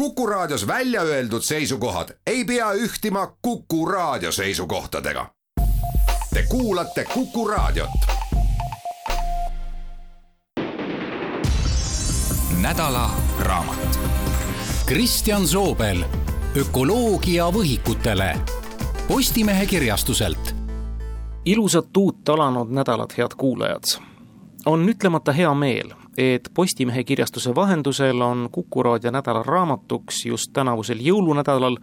Kuku Raadios välja öeldud seisukohad ei pea ühtima Kuku Raadio seisukohtadega. Te kuulate Kuku Raadiot. nädala raamat. Kristjan Soobel, ökoloogia võhikutele. Postimehe kirjastuselt. ilusat uut alanud nädalat, head kuulajad. on ütlemata hea meel et Postimehe kirjastuse vahendusel on Kuku raadio nädala raamatuks just tänavusel jõulunädalal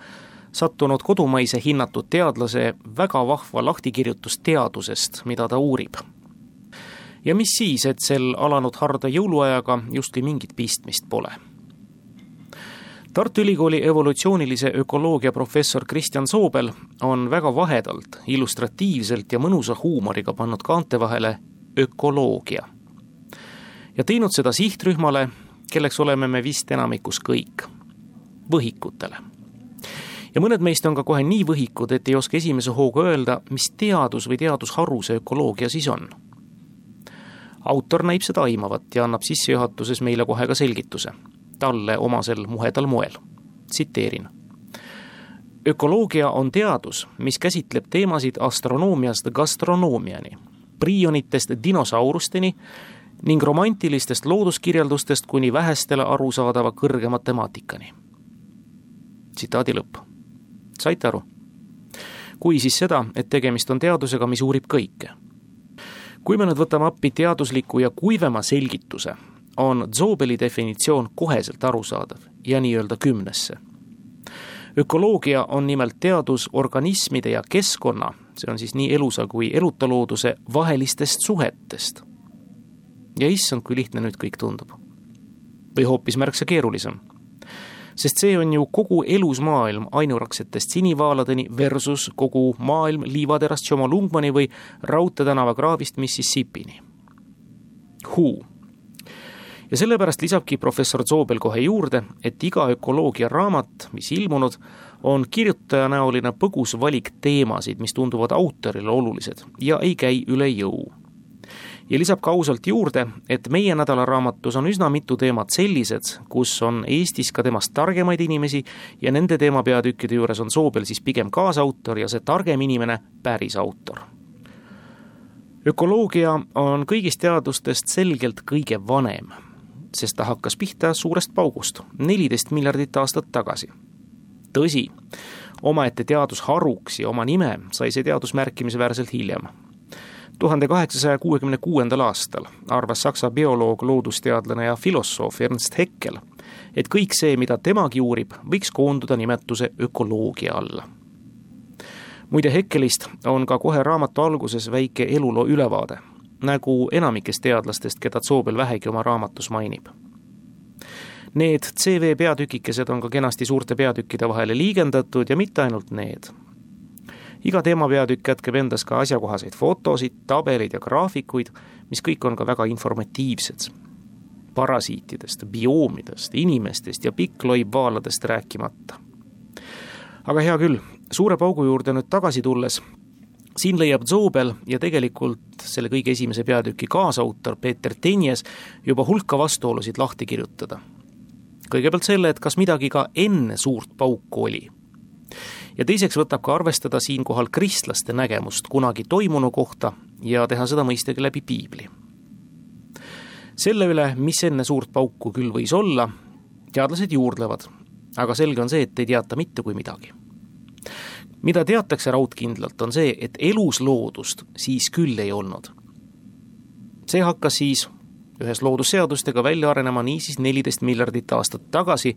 sattunud kodumaise hinnatud teadlase väga vahva lahtikirjutus teadusest, mida ta uurib. ja mis siis, et sel alanud harda jõuluajaga justkui mingit pistmist pole. Tartu Ülikooli evolutsioonilise ökoloogia professor Kristjan Soobel on väga vahedalt, illustratiivselt ja mõnusa huumoriga pannud kaante vahele ökoloogia ja teinud seda sihtrühmale, kelleks oleme me vist enamikus kõik, võhikutele. ja mõned meist on ka kohe nii võhikud, et ei oska esimese hooga öelda, mis teadus või teadusharu see ökoloogia siis on. autor näib seda aimavat ja annab sissejuhatuses meile kohe ka selgituse, talle omasel muhedal moel. tsiteerin ökoloogia on teadus, mis käsitleb teemasid astronoomiast gastronoomiani, priionitest dinosaurusteni ning romantilistest looduskirjeldustest kuni vähestele arusaadava kõrge matemaatikani. tsitaadi lõpp. saite aru? kui siis seda, et tegemist on teadusega, mis uurib kõike. kui me nüüd võtame appi teadusliku ja kuivema selgituse, on Zobeli definitsioon koheselt arusaadav ja nii-öelda kümnesse. ökoloogia on nimelt teadus organismide ja keskkonna, see on siis nii elusa kui eluta looduse vahelistest suhetest ja issand, kui lihtne nüüd kõik tundub. või hoopis märksa keerulisem. sest see on ju kogu elusmaailm ainuraksetest sinivaaladeni versus kogu maailm liivaterast Tšomolungmani või Raudtee tänava kraavist Mississippini. Who? ja sellepärast lisabki professor Zoobel kohe juurde, et iga ökoloogia raamat, mis ilmunud, on kirjutajanäoline põgus valik teemasid, mis tunduvad autorile olulised ja ei käi üle jõu ja lisab ka ausalt juurde, et meie nädalaraamatus on üsna mitu teemat sellised, kus on Eestis ka temast targemaid inimesi ja nende teemapeatükkide juures on Soobel siis pigem kaasautor ja see targem inimene päris autor. ökoloogia on kõigist teadustest selgelt kõige vanem, sest ta hakkas pihta suurest paugust, neliteist miljardit aastat tagasi. tõsi, omaette teadusharuks ja oma nime sai see teadus märkimisväärselt hiljem tuhande kaheksasaja kuuekümne kuuendal aastal arvas saksa bioloog, loodusteadlane ja filosoof Ernst Haeckel, et kõik see, mida temagi uurib, võiks koonduda nimetuse ökoloogia alla. muide, Haeckelist on ka kohe raamatu alguses väike eluloo ülevaade, nagu enamikest teadlastest, keda Zoobel vähegi oma raamatus mainib. Need CV peatükikesed on ka kenasti suurte peatükkide vahele liigendatud ja mitte ainult need iga teemapeatükk kätkeb endas ka asjakohaseid fotosid, tabeleid ja graafikuid, mis kõik on ka väga informatiivsed. parasiitidest, bioomidest, inimestest ja pikkloivvaaladest rääkimata. aga hea küll, suure paugu juurde nüüd tagasi tulles, siin leiab Zobel ja tegelikult selle kõige esimese peatüki kaasautor Peeter Tenjes juba hulka vastuolusid lahti kirjutada. kõigepealt selle, et kas midagi ka enne suurt pauku oli ja teiseks võtab ka arvestada siinkohal kristlaste nägemust kunagi toimunu kohta ja teha seda mõistagi läbi piibli. selle üle, mis enne suurt pauku küll võis olla, teadlased juurdlevad, aga selge on see, et ei teata mitte kui midagi. mida teatakse raudkindlalt, on see, et elusloodust siis küll ei olnud. see hakkas siis ühes loodusseadustega välja arenema niisiis neliteist miljardit aastat tagasi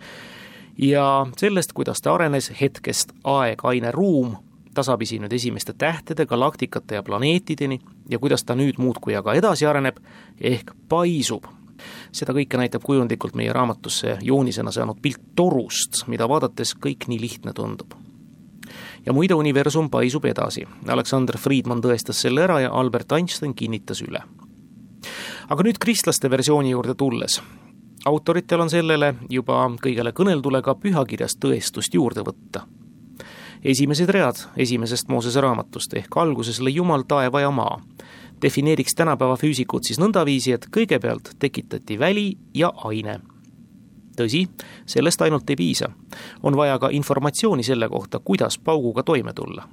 ja sellest, kuidas ta arenes hetkest aeg, aine, ruum, tasapisi nüüd esimeste tähtede, galaktikate ja planeetideni ja kuidas ta nüüd muudkui aga edasi areneb, ehk paisub. seda kõike näitab kujundlikult meie raamatusse joonisena saanud pilt torust, mida vaadates kõik nii lihtne tundub. ja muide, universum paisub edasi, Alexander Friedman tõestas selle ära ja Albert Einstein kinnitas üle. aga nüüd kristlaste versiooni juurde tulles, autoritel on sellele juba kõigele kõneldule ka pühakirjast tõestust juurde võtta. esimesed read esimesest Moosese raamatust ehk alguses lõi Jumal taeva ja maa, defineeriks tänapäeva füüsikud siis nõndaviisi, et kõigepealt tekitati väli ja aine. tõsi, sellest ainult ei piisa. on vaja ka informatsiooni selle kohta, kuidas pauguga toime tulla.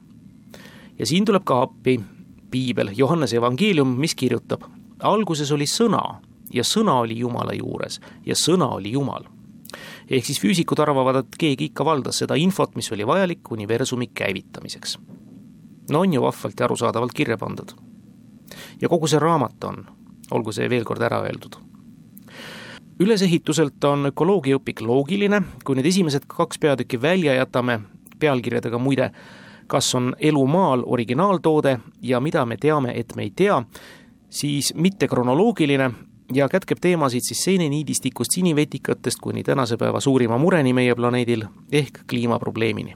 ja siin tuleb ka appi piibel, Johannese evangeelium, mis kirjutab, alguses oli sõna ja sõna oli Jumala juures ja sõna oli Jumal. ehk siis füüsikud arvavad, et keegi ikka valdas seda infot, mis oli vajalik universumi käivitamiseks. no on ju vahvalt ja arusaadavalt kirja pandud. ja kogu see raamat on, olgu see veel kord ära öeldud ülesehituselt on ökoloogiaõpik loogiline, kui need esimesed kaks peatükki välja jätame, pealkirjadega muide, kas on elu maal originaaltoode ja mida me teame, et me ei tea, siis mitte kronoloogiline ja kätkeb teemasid siis seeneniidistikust sinivetikatest kuni tänase päeva suurima mureni meie planeedil ehk kliimaprobleemini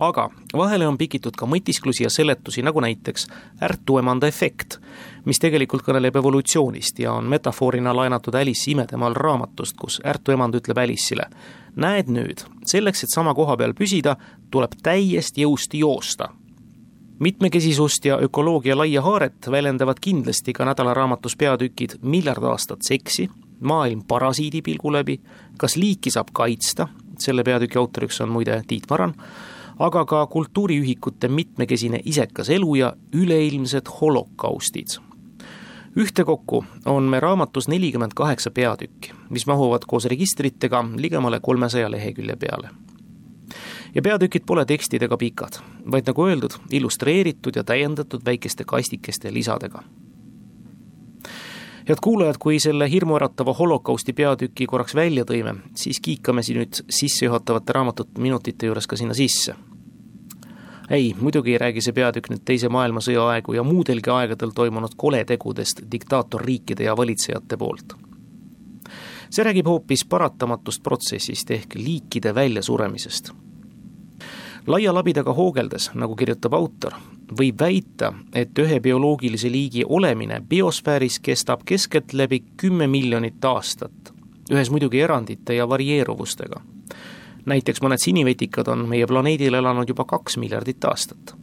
aga vahele on pikitud ka mõtisklusi ja seletusi, nagu näiteks ärtuemanda efekt, mis tegelikult kõneleb evolutsioonist ja on metafoorina laenatud Alice imedemaal raamatust, kus ärtuemand ütleb Alice'ile, näed nüüd, selleks, et sama koha peal püsida, tuleb täiesti jõusti joosta. Mitmekesisust ja ökoloogia laia haaret väljendavad kindlasti ka nädalaraamatus peatükid Miljard aastat seksi, maailm parasiidi pilgu läbi, kas liiki saab kaitsta, selle peatüki autoriks on muide Tiit Maran, aga ka kultuuriühikute mitmekesine isekas elu ja üleilmsed holokaustid. ühtekokku on me raamatus nelikümmend kaheksa peatükki, mis mahuvad koos registritega ligemale kolmesaja lehekülje peale. Ja peatükid pole tekstidega pikad, vaid nagu öeldud, illustreeritud ja täiendatud väikeste kastikeste lisadega head kuulajad, kui selle hirmuäratava holokausti peatüki korraks välja tõime, siis kiikame siin nüüd sissejuhatavate raamatute minutite juures ka sinna sisse. ei, muidugi ei räägi see peatükk nüüd Teise maailmasõja aegu ja muudelgi aegadel toimunud koletegudest diktaatorriikide ja valitsejate poolt. see räägib hoopis paratamatust protsessist ehk liikide väljasuremisest laia labidaga hoogeldes, nagu kirjutab autor, võib väita, et ühe bioloogilise liigi olemine biosfääris kestab keskeltläbi kümme miljonit aastat, ühes muidugi erandite ja varieeruvustega. näiteks mõned sinivetikad on meie planeedil elanud juba kaks miljardit aastat.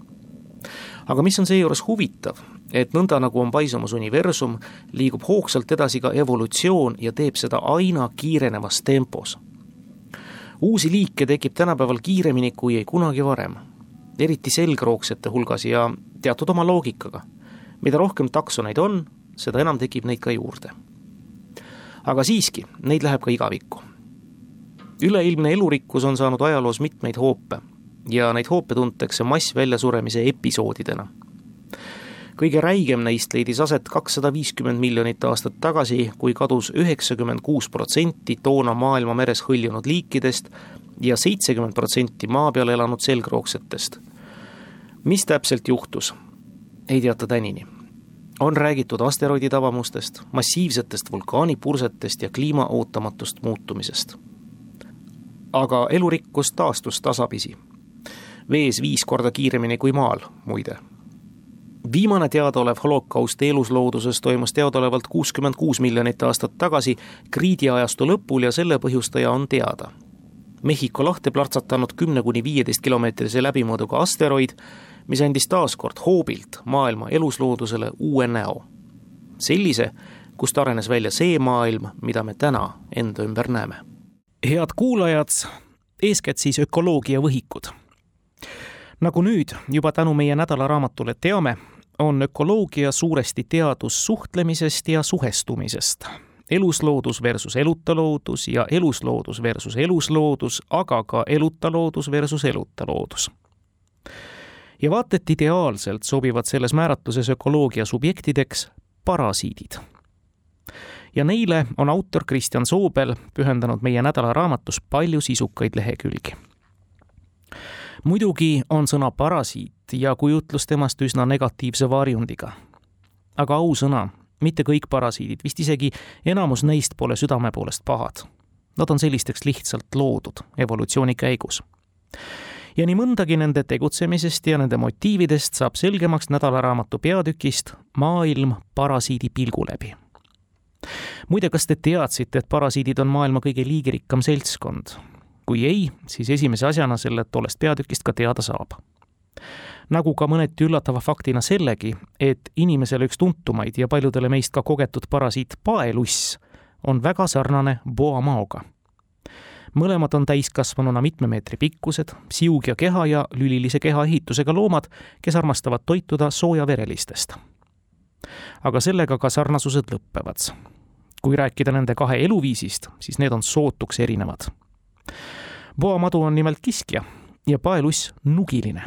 aga mis on seejuures huvitav, et nõnda, nagu on paisumas universum, liigub hoogsalt edasi ka evolutsioon ja teeb seda aina kiirenevas tempos uusi liike tekib tänapäeval kiiremini kui kunagi varem, eriti selgroogsete hulgas ja teatud oma loogikaga. mida rohkem taksoneid on, seda enam tekib neid ka juurde. aga siiski, neid läheb ka igavikku. üleilmne elurikkus on saanud ajaloos mitmeid hoope ja neid hoope tuntakse massväljasuremise episoodidena kõige räigem neist leidis aset kakssada viiskümmend miljonit aastat tagasi, kui kadus üheksakümmend kuus protsenti toona maailma meres hõljunud liikidest ja seitsekümmend protsenti maa peal elanud selgroogsetest. mis täpselt juhtus? ei teata tänini. on räägitud asteroidi tabamustest, massiivsetest vulkaanipursetest ja kliima ootamatust muutumisest. aga elurikkus taastus tasapisi vees viis korda kiiremini kui maal, muide viimane teadaolev holokaust eluslooduses toimus teadaolevalt kuuskümmend kuus miljonit aastat tagasi kriidi ajastu lõpul ja selle põhjustaja on teada. Mehhiko lahte platsatanud kümne kuni viieteist kilomeetrise läbimõõduga asteroid, mis andis taas kord hoobilt maailma elusloodusele uue näo. sellise, kust arenes välja see maailm, mida me täna enda ümber näeme. head kuulajad, eeskätt siis ökoloogia võhikud nagu nüüd juba tänu meie nädalaraamatule teame, on ökoloogia suuresti teadus suhtlemisest ja suhestumisest. elusloodus versus eluta loodus ja elusloodus versus elusloodus, aga ka eluta loodus versus eluta loodus. ja vaat et ideaalselt sobivad selles määratluses ökoloogia subjektideks parasiidid. ja neile on autor Kristjan Soobel pühendanud meie nädalaraamatus palju sisukaid lehekülgi muidugi on sõna parasiit ja kujutlus temast üsna negatiivse varjundiga. aga ausõna, mitte kõik parasiidid, vist isegi enamus neist pole südame poolest pahad. Nad on sellisteks lihtsalt loodud evolutsiooni käigus. ja nii mõndagi nende tegutsemisest ja nende motiividest saab selgemaks nädalaraamatu peatükist Maailm parasiidi pilgu läbi muide, kas te teadsite, et parasiidid on maailma kõige liigirikkam seltskond? Kui ei, siis esimese asjana selle tollest peatükist ka teada saab. nagu ka mõneti üllatava faktina sellegi, et inimesele üks tuntumaid ja paljudele meist ka kogetud parasiit paeluss on väga sarnane boamaoga mõlemad on täiskasvanuna mitme meetri pikkused, siugja keha ja lülilise kehaehitusega loomad, kes armastavad toituda soojaverelistest. aga sellega ka sarnasused lõpevad. kui rääkida nende kahe eluviisist, siis need on sootuks erinevad. Boamadu on nimelt kiskja ja paeluss nugiline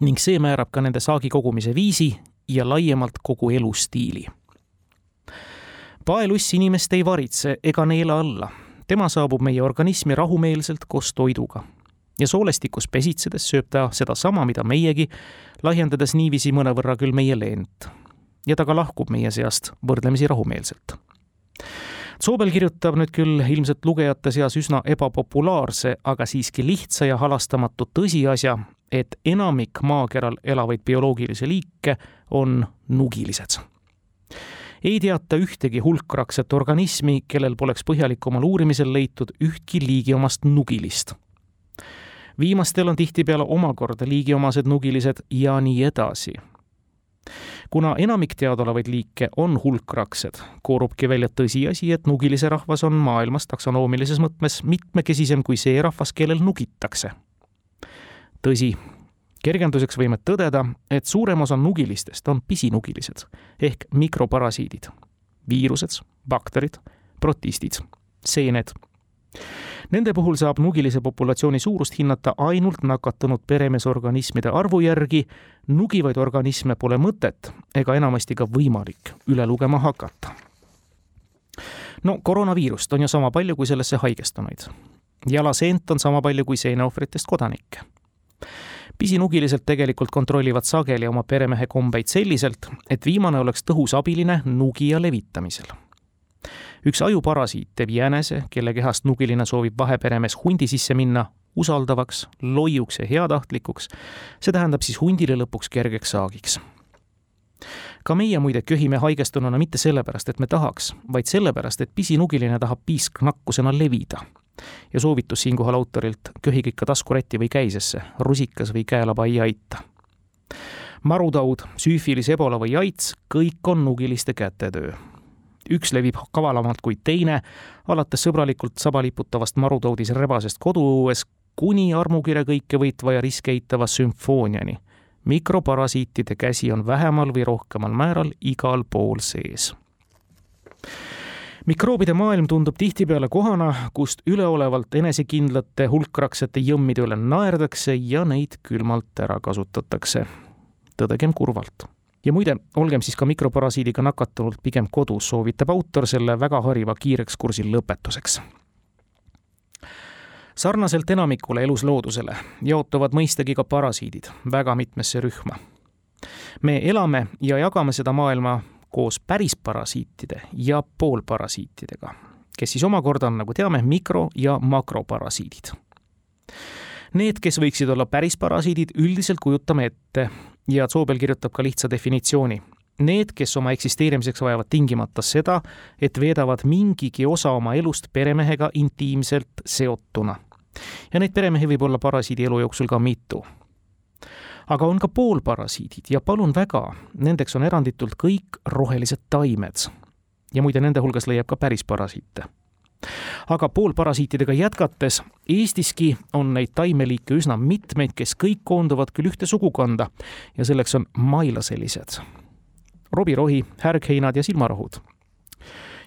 ning see määrab ka nende saagi kogumise viisi ja laiemalt kogu elustiili. paeluss inimest ei varitse ega neela alla tema saabub meie organismi rahumeelselt koos toiduga. ja soolestikus pesitsedes sööb ta sedasama, mida meiegi, lahjendades niiviisi mõnevõrra küll meie leent. ja ta ka lahkub meie seast võrdlemisi rahumeelselt. Soobel kirjutab nüüd küll ilmselt lugejate seas üsna ebapopulaarse, aga siiski lihtsa ja halastamatu tõsiasja, et enamik maakeral elavaid bioloogilisi liike on nugilised ei teata ühtegi hulkrakset organismi, kellel poleks põhjalikumal uurimisel leitud ühtki liigiomast nugilist. viimastel on tihtipeale omakorda liigiomased nugilised ja nii edasi. Kuna enamik teadaolevaid liike on hulkraksed, koorubki välja tõsiasi, et nugilise rahvas on maailmas taksonoomilises mõttes mitmekesisem kui see rahvas, kellel nugitakse. tõsi kergenduseks võime tõdeda, et suurem osa nugilistest on pisinugilised ehk mikroparasiidid, viirused, bakterid, protistid, seened. Nende puhul saab nugilise populatsiooni suurust hinnata ainult nakatunud peremeesorganismide arvu järgi, nugivaid organisme pole mõtet ega enamasti ka võimalik üle lugema hakata. no koroonaviirust on ju sama palju kui sellesse haigestunuid. jalaseent on sama palju kui seeneohvritest kodanikke pisinugilised tegelikult kontrollivad sageli oma peremehe kombeid selliselt, et viimane oleks tõhus abiline nugija levitamisel. Üks ajuparasiit teeb jänese, kelle kehast nugiline soovib vaheperemees hundi sisse minna, usaldavaks, loiuks ja heatahtlikuks, see tähendab siis hundile lõpuks kergeks saagiks ka meie muide köhime haigestununa mitte sellepärast, et me tahaks, vaid sellepärast, et pisinugiline tahab piisknakkusena levida ja soovitus siinkohal autorilt, köhige ikka taskurätti või käisesse, rusikas või käelaba ei aita. marutaud, süüfilis, ebola või aits, kõik on nugiliste kätetöö. Üks levib kavalamalt kui teine, alates sõbralikult saba liputavast marutaudis rebasest koduõues kuni armukire kõike võitva ja riske eitava sümfooniani. mikroparasiitide käsi on vähemal või rohkemal määral igal pool sees mikroobide maailm tundub tihtipeale kohana, kust üleolevalt enesekindlate hulkraksete jõmmide üle naerdakse ja neid külmalt ära kasutatakse. tõdegem kurvalt. Ja muide, olgem siis ka mikroparasiidiga nakatunult pigem kodus, soovitab autor selle väga hariva kiirekskursi lõpetuseks sarnaselt enamikule elusloodusele jaotuvad mõistagi ka parasiidid väga mitmesse rühma. me elame ja jagame seda maailma koos pärisparasiitide ja poolparasiitidega, kes siis omakorda on, nagu teame, mikro- ja makroparasiidid. Need, kes võiksid olla pärisparasiidid, üldiselt kujutame ette ja Zoobel kirjutab ka lihtsa definitsiooni. Need, kes oma eksisteerimiseks vajavad tingimata seda, et veedavad mingigi osa oma elust peremehega intiimselt seotuna. ja neid peremehi võib olla parasiidi elu jooksul ka mitu aga on ka poolparasiidid ja palun väga, nendeks on eranditult kõik rohelised taimed. ja muide, nende hulgas leiab ka päris parasiite. Aga poolparasiitidega jätkates, Eestiski on neid taimeliike üsna mitmeid, kes kõik koonduvad küll ühte sugukonda ja selleks on mailaselised. robirohi, härgheinad ja silmarohud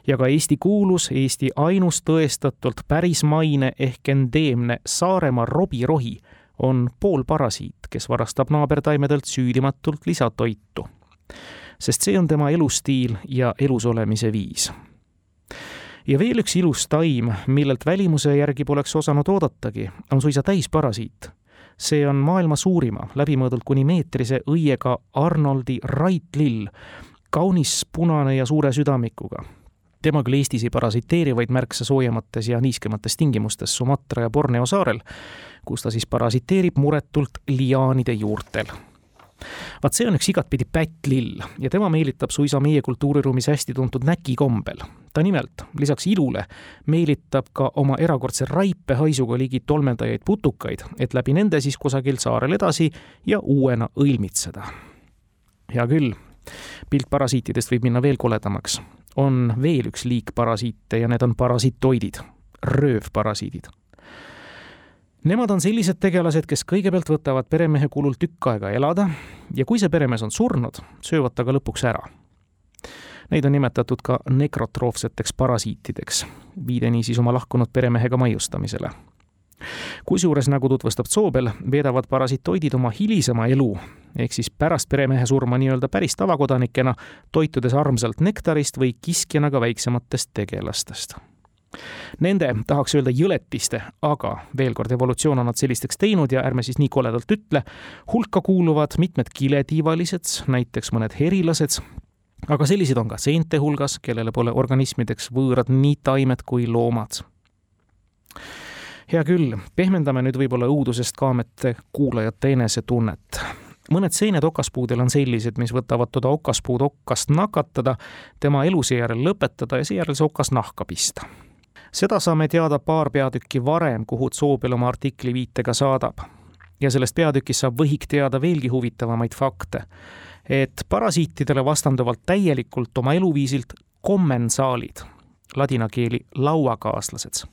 ja ka Eesti kuulus, Eesti ainus tõestatult pärismaine ehk endeemne Saaremaa robirohi on poolparasiit, kes varastab naabertaimedelt süüdimatult lisatoitu. sest see on tema elustiil ja elus olemise viis. Ja veel üks ilus taim, millelt välimuse järgi poleks osanud oodatagi, on suisa täisparasiit. see on maailma suurima, läbimõõdult kuni meetrise õiega Arnoldi raitlill, kaunis punane ja suure südamikuga tema küll Eestis ei parasiteeri, vaid märksa soojemates ja niiskemates tingimustes Sumatra ja Borneo saarel, kus ta siis parasiteerib muretult liaanide juurtel vaat see on üks igatpidi pättlill ja tema meelitab suisa meie kultuuriruumis hästi tuntud näki kombel. ta nimelt, lisaks ilule, meelitab ka oma erakordse raipe haisuga ligi tolmendajaid putukaid, et läbi nende siis kusagil saarel edasi ja uuena õilmitseda. hea küll, pilt parasiitidest võib minna veel koledamaks. on veel üks liik parasiite ja need on parasitoidid, röövparasiidid. Nemad on sellised tegelased, kes kõigepealt võtavad peremehe kulul tükk aega elada ja kui see peremees on surnud, söövad ta ka lõpuks ära. Neid on nimetatud ka nekrotroofseteks parasiitideks, viide niisiis oma lahkunud peremehega maiustamisele kusjuures, nagu tutvustab Zoobel, veedavad parasitoidid oma hilisema elu ehk siis pärast peremehe surma nii-öelda päris tavakodanikena, toitudes armsalt nektarist või kiskjana ka väiksematest tegelastest. Nende, tahaks öelda jõletiste, aga veel kord, evolutsioon on nad sellisteks teinud ja ärme siis nii koledalt ütle, hulka kuuluvad mitmed kiletiivalised, näiteks mõned herilased, aga selliseid on ka seente hulgas, kellele pole organismideks võõrad nii taimed kui loomad hea küll, pehmendame nüüd võib-olla õudusest kaamete kuulajate enesetunnet. mõned seened okaspuudel on sellised, mis võtavad toda okaspuud okkast nakatada, tema elu seejärel lõpetada ja seejärel see okas nahka pista. Seda saame teada paar peatükki varem, kuhu Zoobel oma artikli viitega saadab. ja sellest peatükist saab võhik teada veelgi huvitavamaid fakte. et parasiitidele vastanduvalt täielikult oma eluviisilt kommensaalid, ladina keeli lauakaaslased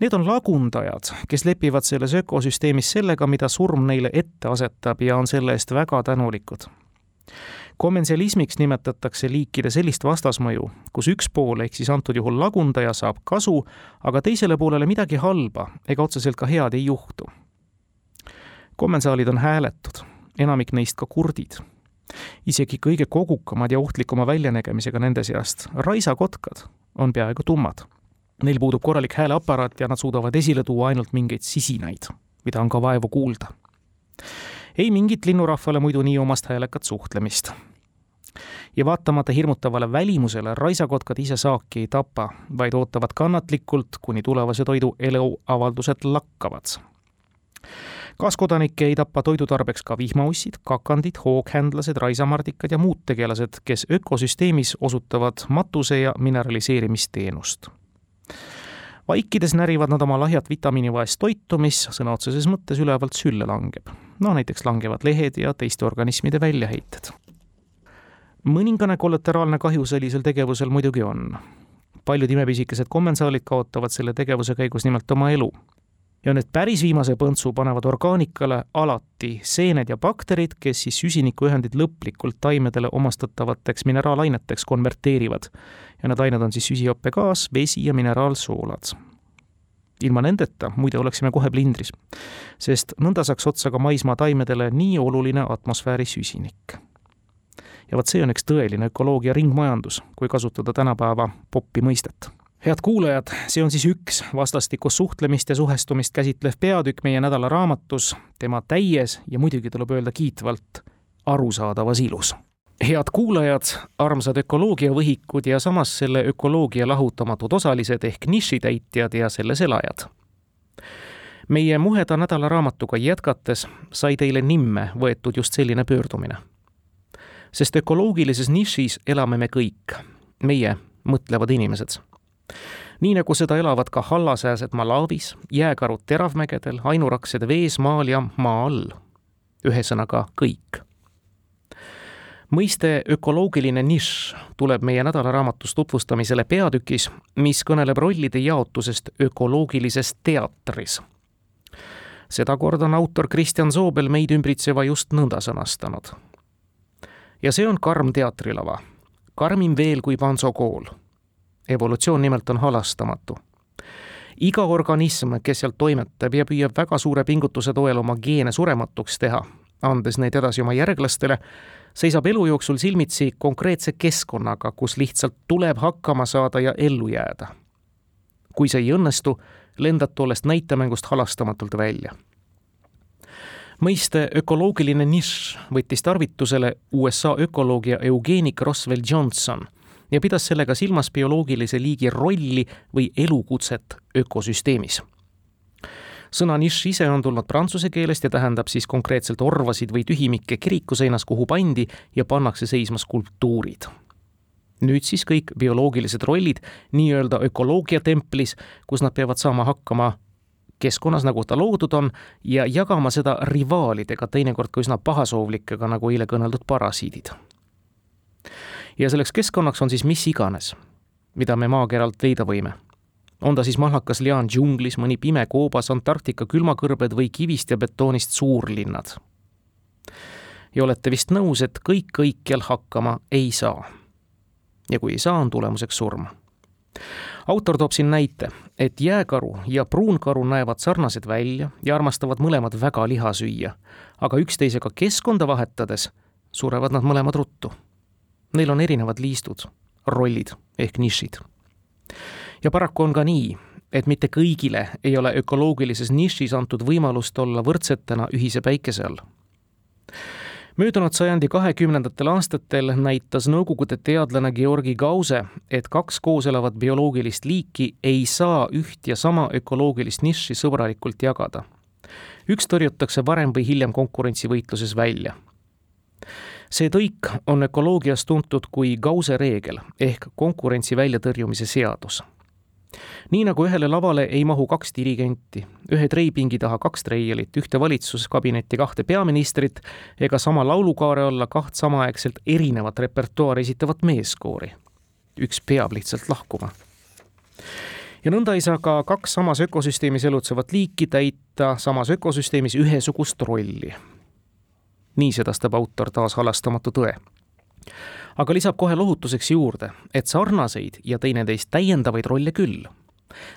Need on lagundajad, kes lepivad selles ökosüsteemis sellega, mida surm neile ette asetab ja on selle eest väga tänulikud. Kommensialismiks nimetatakse liikide sellist vastasmõju, kus üks pool ehk siis antud juhul lagundaja saab kasu, aga teisele poolele midagi halba ega otseselt ka head ei juhtu. kommensaalid on hääletud, enamik neist ka kurdid isegi kõige kogukamad ja ohtlikuma väljanägemisega nende seast, raisakotkad, on peaaegu tummad Neil puudub korralik hääleaparaat ja nad suudavad esile tuua ainult mingeid sisinaid, mida on ka vaevu kuulda. ei mingit linnurahvale muidu nii omast häälekat suhtlemist. Ja vaatamata hirmutavale välimusele raisakotkad ise saaki ei tapa, vaid ootavad kannatlikult, kuni tulevase toidu eluavaldused lakkavad kaaskodanikke ei tapa toidutarbeks ka vihmaussid, kakandid, hooghändlased, raisamardikad ja muud tegelased, kes ökosüsteemis osutavad matuse- ja mineraliseerimisteenust vaikides närivad nad oma lahjat vitamiinivaest toitu, mis sõna otseses mõttes ülevalt sülle langeb. no näiteks langevad lehed ja teiste organismide väljaheited. Mõningane kollateraalne kahju sellisel tegevusel muidugi on. paljud imepisikesed kommensaalid kaotavad selle tegevuse käigus nimelt oma elu ja nüüd päris viimase põntsu panevad orgaanikale alati seened ja bakterid, kes siis süsinikuühendid lõplikult taimedele omastatavateks mineraalaineteks konverteerivad. ja need ained on siis süsihappegaas, vesi ja mineraalsoolad. ilma nendeta muide oleksime kohe plindris, sest nõnda saaks otsa ka maismaa taimedele nii oluline atmosfääri süsinik. Ja vot see on üks tõeline ökoloogia ringmajandus, kui kasutada tänapäeva popi mõistet head kuulajad, see on siis üks vastastikust suhtlemist ja suhestumist käsitlev peatükk meie nädala raamatus, tema täies ja muidugi tuleb öelda kiitvalt arusaadavas ilus. head kuulajad, armsad ökoloogiavõhikud ja samas selle ökoloogia lahutamatud osalised ehk nišitäitjad ja selles elajad. meie Muheda nädalaraamatuga jätkates sai teile nimme võetud just selline pöördumine. Sest ökoloogilises nišis elame me kõik, meie mõtlevad inimesed nii nagu seda elavad ka hallasääsed Malawis, jääkarud teravmägedel, ainuraksed vees, maal ja maa all. ühesõnaga kõik. mõiste ökoloogiline nišš tuleb meie nädalaraamatus tutvustamisele peatükis, mis kõneleb rollide jaotusest ökoloogilises teatris. sedakorda on autor Kristjan Soobel meid ümbritseva just nõnda sõnastanud. Ja see on karm teatrilava, karmim veel kui Panso kool evolutsioon nimelt on halastamatu. iga organism, kes seal toimetab ja püüab väga suure pingutuse toel oma geene surematuks teha, andes neid edasi oma järglastele, seisab elu jooksul silmitsi konkreetse keskkonnaga, kus lihtsalt tuleb hakkama saada ja ellu jääda. kui see ei õnnestu, lendad tollest näitemängust halastamatult välja mõiste ökoloogiline nišš võttis tarvitusele USA ökoloog ja eugeenik Roswell Johnson ja pidas sellega silmas bioloogilise liigi rolli või elukutset ökosüsteemis. sõna nišš ise on tulnud prantsuse keelest ja tähendab siis konkreetselt orvasid või tühimikke kirikuseinas, kuhu pandi ja pannakse seisma skulptuurid nüüd siis kõik bioloogilised rollid nii-öelda ökoloogia templis, kus nad peavad saama hakkama keskkonnas, nagu ta loodud on, ja jagama seda rivaalidega, teinekord ka üsna pahasoovlikega, nagu eile kõneldud parasiidid ja selleks keskkonnaks on siis mis iganes, mida me maakeralt leida võime. on ta siis mahlakas liaan džunglis, mõni pime koobas, Antarktika külmakõrbed või kivist ja betoonist suurlinnad. ja olete vist nõus, et kõik kõikjal hakkama ei saa. ja kui ei saa, on tulemuseks surm. autor toob siin näite, et jääkaru ja pruunkaru näevad sarnased välja ja armastavad mõlemad väga liha süüa, aga üksteisega keskkonda vahetades surevad nad mõlemad ruttu. Neil on erinevad liistud, rollid ehk nišid ja paraku on ka nii, et mitte kõigile ei ole ökoloogilises nišis antud võimalust olla võrdsetena ühise päikese all. Möödunud sajandi kahekümnendatel aastatel näitas Nõukogude teadlane Georgi Gause, et kaks koos elavat bioloogilist liiki ei saa üht ja sama ökoloogilist nišši sõbralikult jagada. üks tõrjutakse varem või hiljem konkurentsivõitluses välja see tõik on ökoloogias tuntud kui Gause reegel ehk konkurentsi väljatõrjumise seadus nii nagu ühele lavale ei mahu kaks dirigenti, ühe treipingi taha kaks treialit, ühte valitsuskabinetti kahte peaministrit ega sama laulukaare alla kaht samaaegselt erinevat repertuaari esitavat meeskoori. üks peab lihtsalt lahkuma. ja nõnda ei saa ka kaks samas ökosüsteemis elutsevat liiki täita samas ökosüsteemis ühesugust rolli. nii sedastab autor taas halastamatu tõe aga lisab kohe lohutuseks juurde, et sarnaseid ja teineteist täiendavaid rolle küll.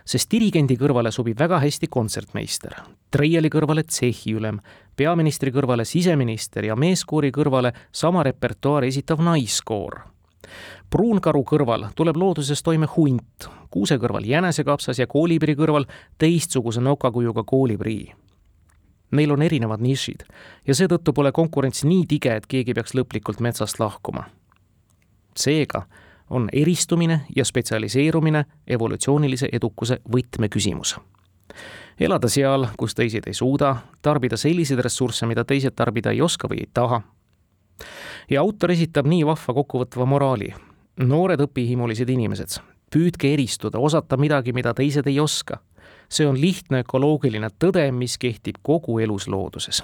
sest dirigendi kõrvale sobib väga hästi kontsertmeister, treiali kõrvale tsehhiülem, peaministri kõrvale siseminister ja meeskoori kõrvale sama repertuaari esitav naiskoor pruunkaru kõrval tuleb looduses toime hunt, kuuse kõrval jänesekapsas ja koolibri kõrval teistsuguse nokakujuga koolibrii. Neil on erinevad nišid ja seetõttu pole konkurents nii tige, et keegi peaks lõplikult metsast lahkuma seega on eristumine ja spetsialiseerumine evolutsioonilise edukuse võtmeküsimus. elada seal, kus teised ei suuda, tarbida selliseid ressursse, mida teised tarbida ei oska või ei taha. ja autor esitab nii vahva kokkuvõtva moraali. noored õpihimulised inimesed, püüdke eristuda, osata midagi, mida teised ei oska. See on lihtne ökoloogiline tõde, mis kehtib kogu eluslooduses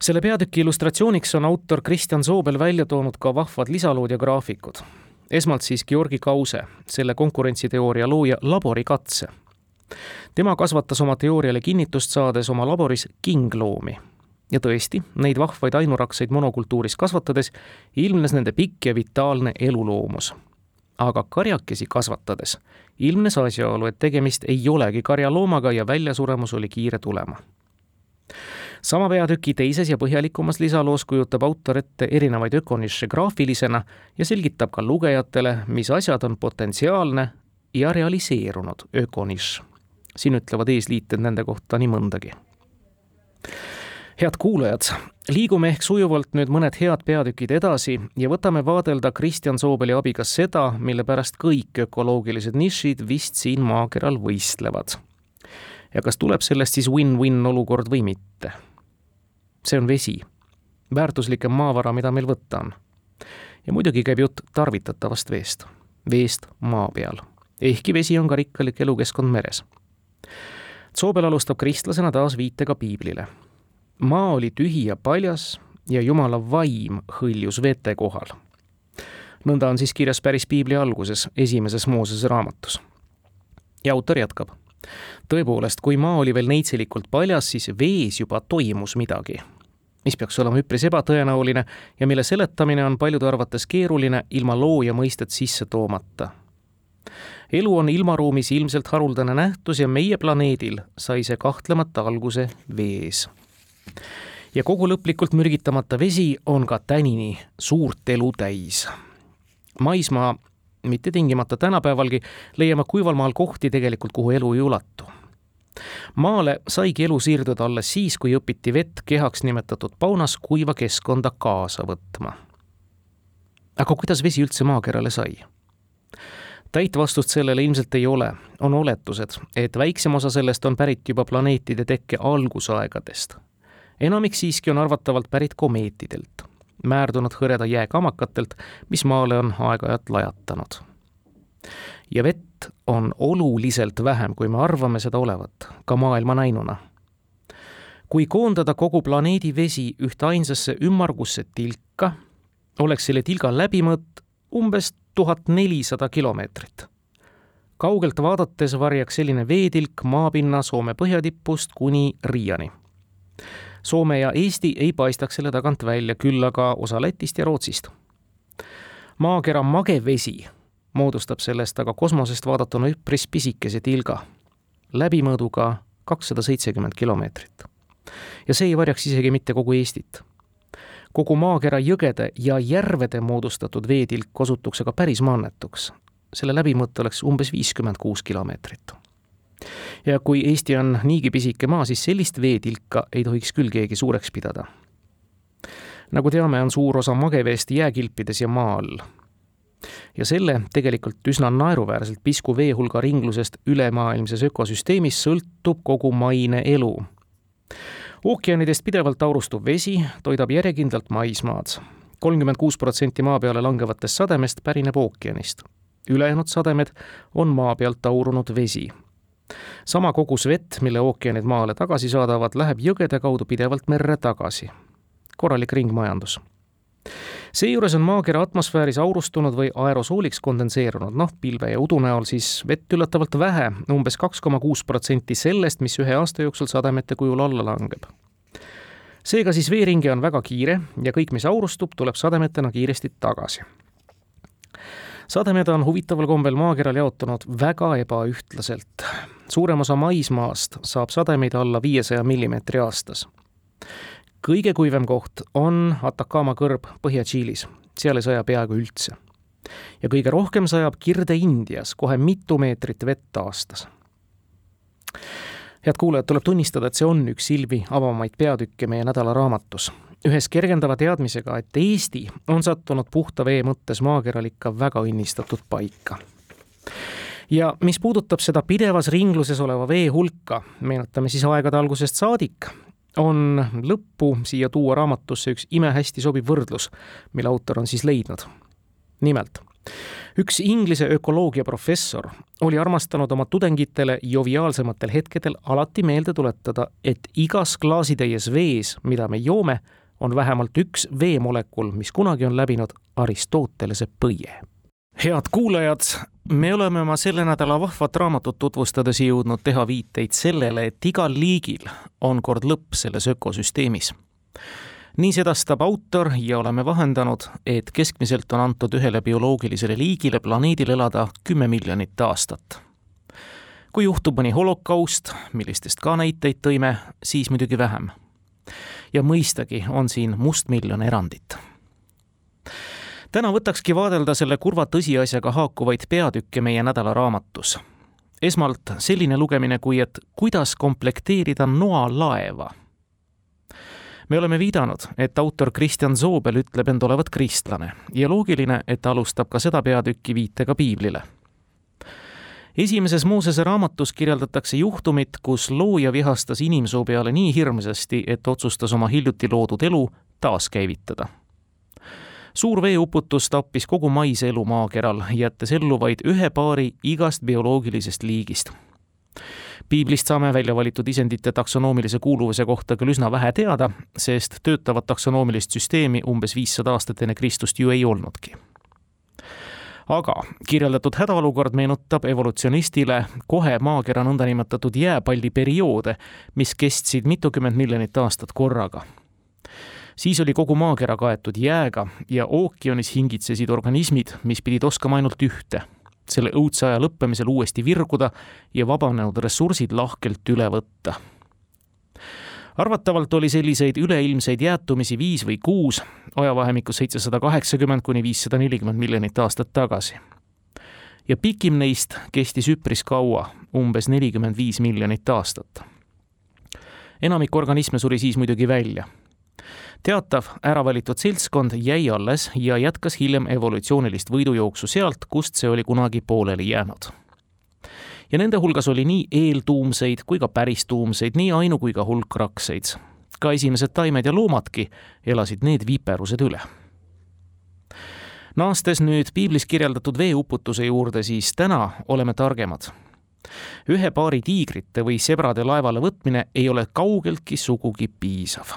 selle peatüki illustratsiooniks on autor Kristjan Soobel välja toonud ka vahvad lisalood ja graafikud. esmalt siis Georgi Kause, selle konkurentsiteooria looja laborikatse. tema kasvatas oma teooriale kinnitust saades oma laboris kingloomi. ja tõesti, neid vahvaid ainurakseid monokultuuris kasvatades ilmnes nende pikk ja vitaalne eluloomus aga karjakesi kasvatades ilmnes asjaolu, et tegemist ei olegi karjaloomaga ja väljasuremus oli kiire tulema sama peatüki teises ja põhjalikumas lisaloos kujutab autor ette erinevaid ökonišše graafilisena ja selgitab ka lugejatele, mis asjad on potentsiaalne ja realiseerunud ökonišš. siin ütlevad eesliited nende kohta nii mõndagi. Head kuulajad, liigume ehk sujuvalt nüüd mõned head peatükid edasi ja võtame vaadelda Kristjan Soobeli abiga seda, mille pärast kõik ökoloogilised nišid vist siin maakeral võistlevad ja kas tuleb sellest siis win-win olukord või mitte see on vesi, väärtuslikem maavara, mida meil võtta on. ja muidugi käib jutt tarvitatavast veest, veest maa peal, ehkki vesi on ka rikkalik elukeskkond meres. Soobel alustab kristlasena taas viitega piiblile. Maa oli tühi ja paljas ja Jumala vaim hõljus vete kohal. nõnda on siis kirjas päris piibli alguses, esimeses Moosese raamatus. ja autor jätkab tõepoolest, kui maa oli veel neitselikult paljas, siis vees juba toimus midagi mis peaks olema üpris ebatõenäoline ja mille seletamine on paljude arvates keeruline ilma looja mõistet sisse toomata. elu on ilmaruumis ilmselt haruldane nähtus ja meie planeedil sai see kahtlemata alguse vees. Ja kogu lõplikult mürgitamata vesi on ka tänini suurt elu täis. maismaa mitte tingimata tänapäevalgi, leiame kuival maal kohti tegelikult, kuhu elu ei ulatu maale saigi elu siirduda alles siis, kui õpiti vett kehaks nimetatud paunas kuiva keskkonda kaasa võtma. aga kuidas vesi üldse maakerale sai? täit vastust sellele ilmselt ei ole, on oletused, et väiksem osa sellest on pärit juba planeetide tekke algusaegadest. Enamik siiski on arvatavalt pärit komeetidelt, määrdunud hõreda jääkamakatelt, mis maale on aeg-ajalt lajatanud ja vett on oluliselt vähem, kui me arvame seda olevat, ka maailma näinuna. kui koondada kogu planeedi vesi ühteainsasse ümmargusse tilka, oleks selle tilga läbimõõt umbes tuhat nelisada kilomeetrit. kaugelt vaadates varjaks selline veetilk maapinna Soome põhjatipust kuni Riiani. Soome ja Eesti ei paistaks selle tagant välja, küll aga osa Lätist ja Rootsist. maakera mage vesi moodustab sellest aga kosmosest vaadatuna üpris pisikese tilga, läbimõõduga kakssada seitsekümmend kilomeetrit. ja see ei varjaks isegi mitte kogu Eestit. kogu maakera jõgede ja järvede moodustatud veetilk osutuks aga päris maanetuks. selle läbimõte oleks umbes viiskümmend kuus kilomeetrit. Ja kui Eesti on niigi pisike maa, siis sellist veetilka ei tohiks küll keegi suureks pidada nagu teame, on suur osa mageveest jääkilpides ja maa all ja selle tegelikult üsna naeruväärselt pisku veehulga ringlusest ülemaailmses ökosüsteemis sõltub kogu maine elu. ookeanidest pidevalt aurustuv vesi toidab järjekindlalt maismaad. kolmkümmend kuus protsenti maa peale langevatest sademest pärineb ookeanist. ülejäänud sademed on maa pealt aurunud vesi sama kogus vett, mille ookeanid maale tagasi saadavad, läheb jõgede kaudu pidevalt merre tagasi. korralik ringmajandus seejuures on maakera atmosfääris aurustunud või aerosooliks kondenseerunud, noh, pilve ja udu näol siis vett üllatavalt vähe umbes, umbes kaks koma kuus protsenti sellest, mis ühe aasta jooksul sademete kujul alla langeb. seega siis veeringe on väga kiire ja kõik, mis aurustub, tuleb sademetena kiiresti tagasi sademed on huvitaval kombel maakeral jaotunud väga ebaühtlaselt. suurem osa maismaast saab sademeid alla viiesaja millimeetri aastas kõige kuivem koht on Atacama kõrb Põhja-Tšiilis, seal ei saja peaaegu üldse. ja kõige rohkem sajab Kirde-Indias, kohe mitu meetrit vett aastas. head kuulajad, tuleb tunnistada, et see on üks silmi avamaid peatükke meie nädala raamatus. Ühes kergendava teadmisega, et Eesti on sattunud puhta vee mõttes maakeral ikka väga õnnistatud paika ja mis puudutab seda pidevas ringluses oleva vee hulka, meenutame siis aegade algusest saadik, on lõppu siia tuua raamatusse üks imehästi sobiv võrdlus, mille autor on siis leidnud. nimelt, üks Inglise ökoloogiaprofessor oli armastanud oma tudengitele joviaalsematel hetkedel alati meelde tuletada, et igas klaasitäies vees, mida me joome, on vähemalt üks veemolekul, mis kunagi on läbinud Aristotelese põie head kuulajad, me oleme oma selle nädala vahvat raamatut tutvustades jõudnud teha viiteid sellele, et igal liigil on kord lõpp selles ökosüsteemis. nii sedastab autor ja oleme vahendanud, et keskmiselt on antud ühele bioloogilisele liigile planeedil elada kümme miljonit aastat. kui juhtub mõni holokaust, millistest ka näiteid tõime, siis muidugi vähem. Ja mõistagi on siin mustmiljon erandit täna võtakski vaadelda selle kurva tõsiasjaga haakuvaid peatükke meie nädalaraamatus. esmalt selline lugemine kui, et kuidas komplekteerida noalaeva. me oleme viidanud, et autor Kristjan Soobel ütleb end olevat kristlane ja loogiline, et ta alustab ka seda peatükki viitega piiblile esimeses Moosese raamatus kirjeldatakse juhtumit, kus looja vihastas inimsoo peale nii hirmsasti, et otsustas oma hiljuti loodud elu taaskäivitada suur veeuputus tappis kogu maise elu maakeral, jättes ellu vaid ühe paari igast bioloogilisest liigist. piiblist saame välja valitud isendite taksonoomilise kuuluvuse kohta küll üsna vähe teada, sest töötavat taksonoomilist süsteemi umbes viissada aastat enne Kristust ju ei olnudki aga kirjeldatud hädaolukord meenutab evolutsionistile kohe maakera nõndanimetatud jääpalli perioode, mis kestsid mitukümmend miljonit aastat korraga siis oli kogu maakera kaetud jääga ja ookeanis hingitsesid organismid, mis pidid oskama ainult ühte, selle õudse aja lõppemisel uuesti virguda ja vabanenud ressursid lahkelt üle võtta. Arvatavalt oli selliseid üleilmseid jäätumisi viis või kuus ajavahemikus seitsesada kaheksakümmend kuni viissada nelikümmend miljonit aastat tagasi. ja pikim neist kestis üpris kaua, umbes nelikümmend viis miljonit aastat enamik organisme suri siis muidugi välja teatav ära valitud seltskond jäi alles ja jätkas hiljem evolutsioonilist võidujooksu sealt, kust see oli kunagi pooleli jäänud. Ja nende hulgas oli nii eeltuumseid kui ka päristuumseid, nii ainu- kui ka hulkrakseid. ka esimesed taimed ja loomadki elasid need viiperused üle naastes nüüd piiblis kirjeldatud veeuputuse juurde, siis täna oleme targemad. ühe paari tiigrite või sebrade laevale võtmine ei ole kaugeltki sugugi piisav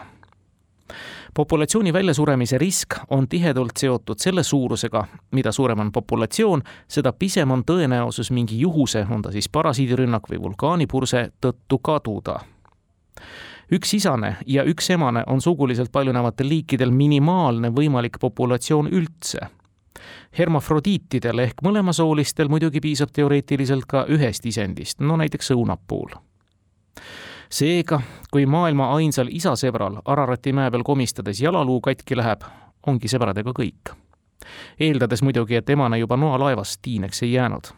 populatsiooni väljasuremise risk on tihedalt seotud selle suurusega, mida suurem on populatsioon, seda pisem on tõenäosus mingi juhuse, on ta siis parasiidirünnak või vulkaanipurse, tõttu kaduda üksisane ja üksemane on suguliselt paljunevatel liikidel minimaalne võimalik populatsioon üldse. hermafrodiitidel ehk mõlemasoolistel muidugi piisab teoreetiliselt ka ühest isendist, no näiteks õunapuul seega, kui maailma ainsal isasebral Ararati mäe peal komistades jalaluu katki läheb, ongi sõbradega kõik. eeldades muidugi, et emane juba noalaevas tiineks ei jäänud.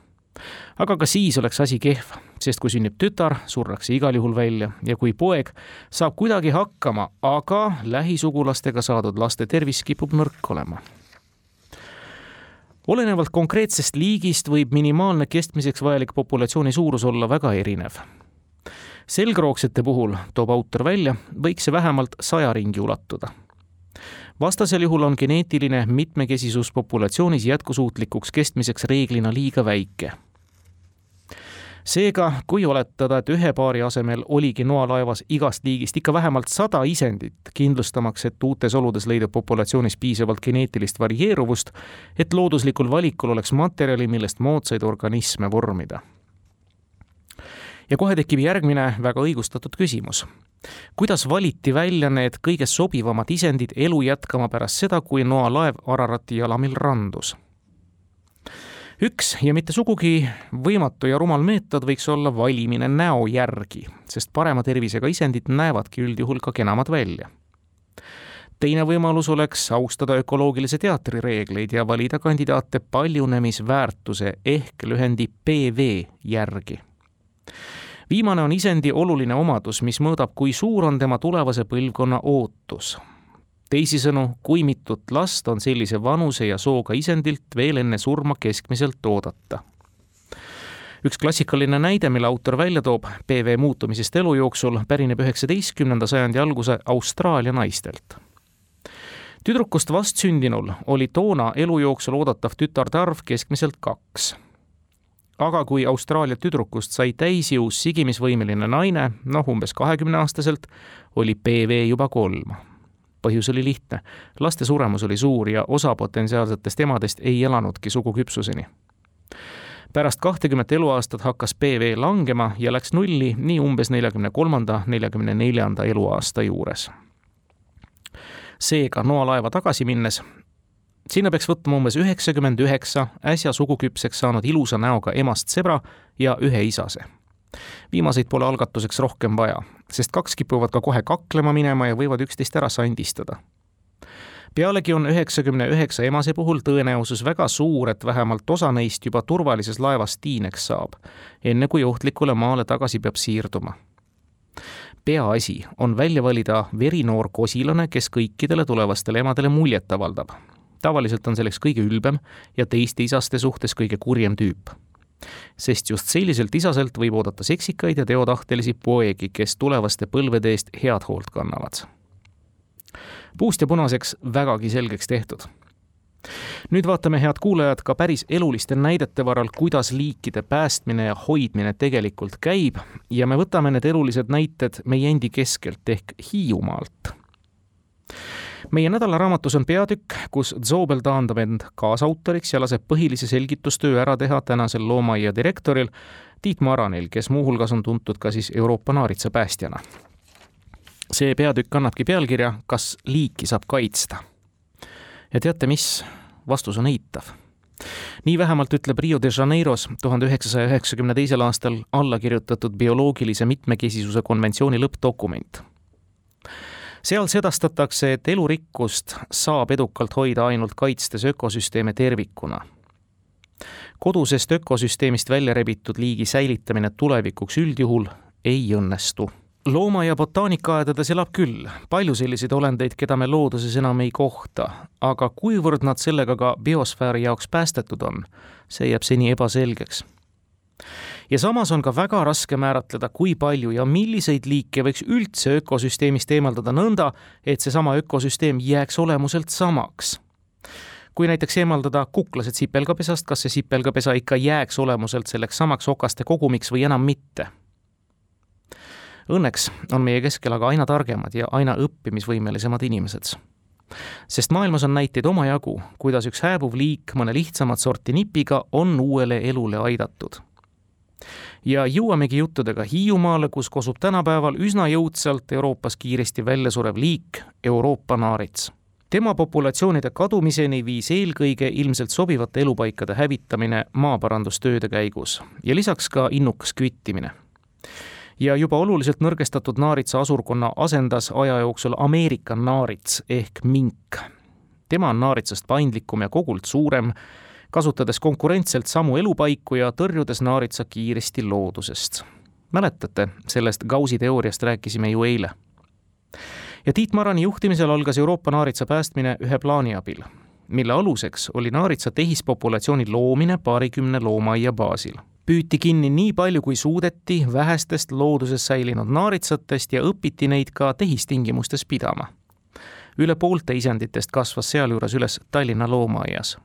aga ka siis oleks asi kehv, sest kui sünnib tütar, surrakse igal juhul välja ja kui poeg saab kuidagi hakkama, aga lähisugulastega saadud laste tervis kipub nõrk olema olenevalt konkreetsest liigist võib minimaalne kestmiseks vajalik populatsiooni suurus olla väga erinev selgroogsete puhul, toob autor välja, võiks see vähemalt saja ringi ulatuda. vastasel juhul on geneetiline mitmekesisus populatsioonis jätkusuutlikuks kestmiseks reeglina liiga väike seega, kui oletada, et ühe paari asemel oligi noalaevas igast liigist ikka vähemalt sada isendit, kindlustamaks, et uutes oludes leidub populatsioonis piisavalt geneetilist varieeruvust, et looduslikul valikul oleks materjali, millest moodsaid organisme vormida ja kohe tekib järgmine väga õigustatud küsimus. kuidas valiti välja need kõige sobivamad isendid elu jätkama pärast seda, kui noalaev Ararati jalamil randus? üks ja mitte sugugi võimatu ja rumal meetod võiks olla valimine näo järgi, sest parema tervisega isendid näevadki üldjuhul ka kenamad välja teine võimalus oleks austada ökoloogilise teatri reegleid ja valida kandidaate paljunemisväärtuse ehk lühendi PV järgi viimane on isendi oluline omadus, mis mõõdab, kui suur on tema tulevase põlvkonna ootus. teisisõnu, kui mitut last on sellise vanuse ja sooga isendilt veel enne surma keskmiselt oodata üks klassikaline näide, mille autor välja toob PV muutumisest elu jooksul, pärineb üheksateistkümnenda sajandi alguse Austraalia naistelt. tüdrukust vastsündinul oli toona elu jooksul oodatav tütarde arv keskmiselt kaks aga kui Austraalia tüdrukust sai täisjõus sigimisvõimeline naine, noh umbes kahekümneaastaselt, oli PV juba kolm. põhjus oli lihtne, laste suremus oli suur ja osa potentsiaalsetest emadest ei elanudki suguküpsuseni. pärast kahtekümmet eluaastat hakkas PV langema ja läks nulli nii umbes neljakümne kolmanda, neljakümne neljanda eluaasta juures seega noalaeva tagasi minnes sinna peaks võtma umbes üheksakümmend üheksa äsja suguküpseks saanud ilusa näoga emast sebra ja ühe isase. viimaseid pole algatuseks rohkem vaja, sest kaks kipuvad ka kohe kaklema minema ja võivad üksteist ära sandistada. pealegi on üheksakümne üheksa emase puhul tõenäosus väga suur, et vähemalt osa neist juba turvalises laevas tiineks saab, enne kui ohtlikule maale tagasi peab siirduma peaasi on välja valida verinoor kosilane, kes kõikidele tulevastele emadele muljet avaldab tavaliselt on selleks kõige ülbem ja teiste isaste suhtes kõige kurjem tüüp. sest just selliselt isaselt võib oodata seksikaid ja teotahtelisi poegi, kes tulevaste põlvede eest head hoolt kannavad. puust ja punaseks vägagi selgeks tehtud nüüd vaatame, head kuulajad, ka päris eluliste näidete varal, kuidas liikide päästmine ja hoidmine tegelikult käib ja me võtame need elulised näited meie endi keskelt ehk Hiiumaalt meie nädalaraamatus on peatükk, kus Zobel taandab end kaasautoriks ja laseb põhilise selgitustöö ära teha tänasel loomaaia direktoril Tiit Maranil, kes muuhulgas on tuntud ka siis Euroopa naaritsapäästjana. see peatükk kannabki pealkirja Kas liiki saab kaitsta? ja teate mis? vastus on eitav nii vähemalt ütleb Rio de Janeiros tuhande üheksasaja üheksakümne teisel aastal alla kirjutatud bioloogilise mitmekesisuse konventsiooni lõppdokument seal sedastatakse, et elurikkust saab edukalt hoida ainult kaitstes ökosüsteeme tervikuna. kodusest ökosüsteemist välja rebitud liigi säilitamine tulevikuks üldjuhul ei õnnestu. Looma- ja botaanikaaedades elab küll. Palju selliseid olendeid, keda me looduses enam ei kohta, aga kuivõrd nad sellega ka biosfääri jaoks päästetud on, see jääb seni ebaselgeks ja samas on ka väga raske määratleda, kui palju ja milliseid liike võiks üldse ökosüsteemist eemaldada nõnda, et seesama ökosüsteem jääks olemuselt samaks. kui näiteks eemaldada kuklased sipelgapesast, kas see sipelgapesa ikka jääks olemuselt selleks samaks okaste kogumiks või enam mitte? Õnneks on meie keskel aga aina targemad ja aina õppimisvõimelisemad inimesed. sest maailmas on näiteid omajagu, kuidas üks hääbuv liik mõne lihtsamat sorti nipiga on uuele elule aidatud ja jõuamegi juttudega Hiiumaale, kus kosub tänapäeval üsna jõudsalt Euroopas kiiresti välja surev liik, Euroopa naarits. tema populatsioonide kadumiseni viis eelkõige ilmselt sobivate elupaikade hävitamine maaparandustööde käigus ja lisaks ka innukas küttimine ja juba oluliselt nõrgestatud naaritsa asurkonna asendas aja jooksul Ameerika naarits ehk mink. tema on naaritsast paindlikum ja kogult suurem kasutades konkurentselt samu elupaiku ja tõrjudes naaritsa kiiresti loodusest. mäletate, sellest Gausi teooriast rääkisime ju eile. ja Tiit Marani juhtimisel algas Euroopa naaritsa päästmine ühe plaani abil, mille aluseks oli naaritsa tehispopulatsiooni loomine paarikümne loomaaia baasil püüti kinni nii palju, kui suudeti vähestest looduses säilinud naaritsatest ja õpiti neid ka tehistingimustes pidama. üle poolte isenditest kasvas sealjuures üles Tallinna loomaaias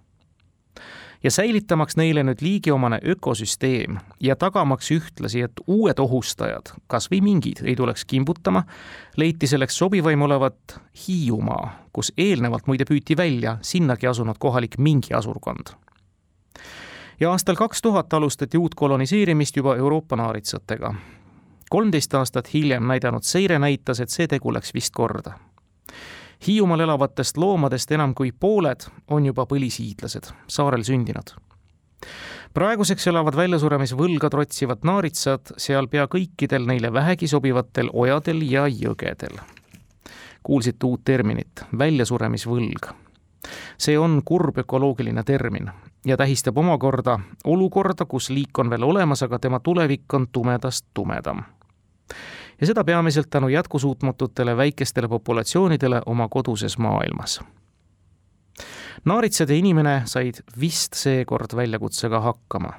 ja säilitamaks neile nüüd liigiomane ökosüsteem ja tagamaks ühtlasi, et uued ohustajad, kas või mingid, ei tuleks kimbutama, leiti selleks sobivaim olevat Hiiumaa, kus eelnevalt muide püüti välja sinnagi asunud kohalik mingi asurkond. ja aastal kaks tuhat alustati uut koloniseerimist juba Euroopa naaritsatega. kolmteist aastat hiljem näidanud seire näitas, et see tegu läks vist korda Hiiumaal elavatest loomadest enam kui pooled on juba põlishiidlased, saarel sündinud. praeguseks elavad väljasuremisvõlga trotsivad naaritsad seal pea kõikidel neile vähegi sobivatel ojadel ja jõgedel. kuulsite uut terminit, väljasuremisvõlg. see on kurb ökoloogiline termin ja tähistab omakorda olukorda, kus liik on veel olemas, aga tema tulevik on tumedast tumedam ja seda peamiselt tänu jätkusuutmatutele väikestele populatsioonidele oma koduses maailmas. naaritsad ja inimene said vist seekord väljakutsega hakkama.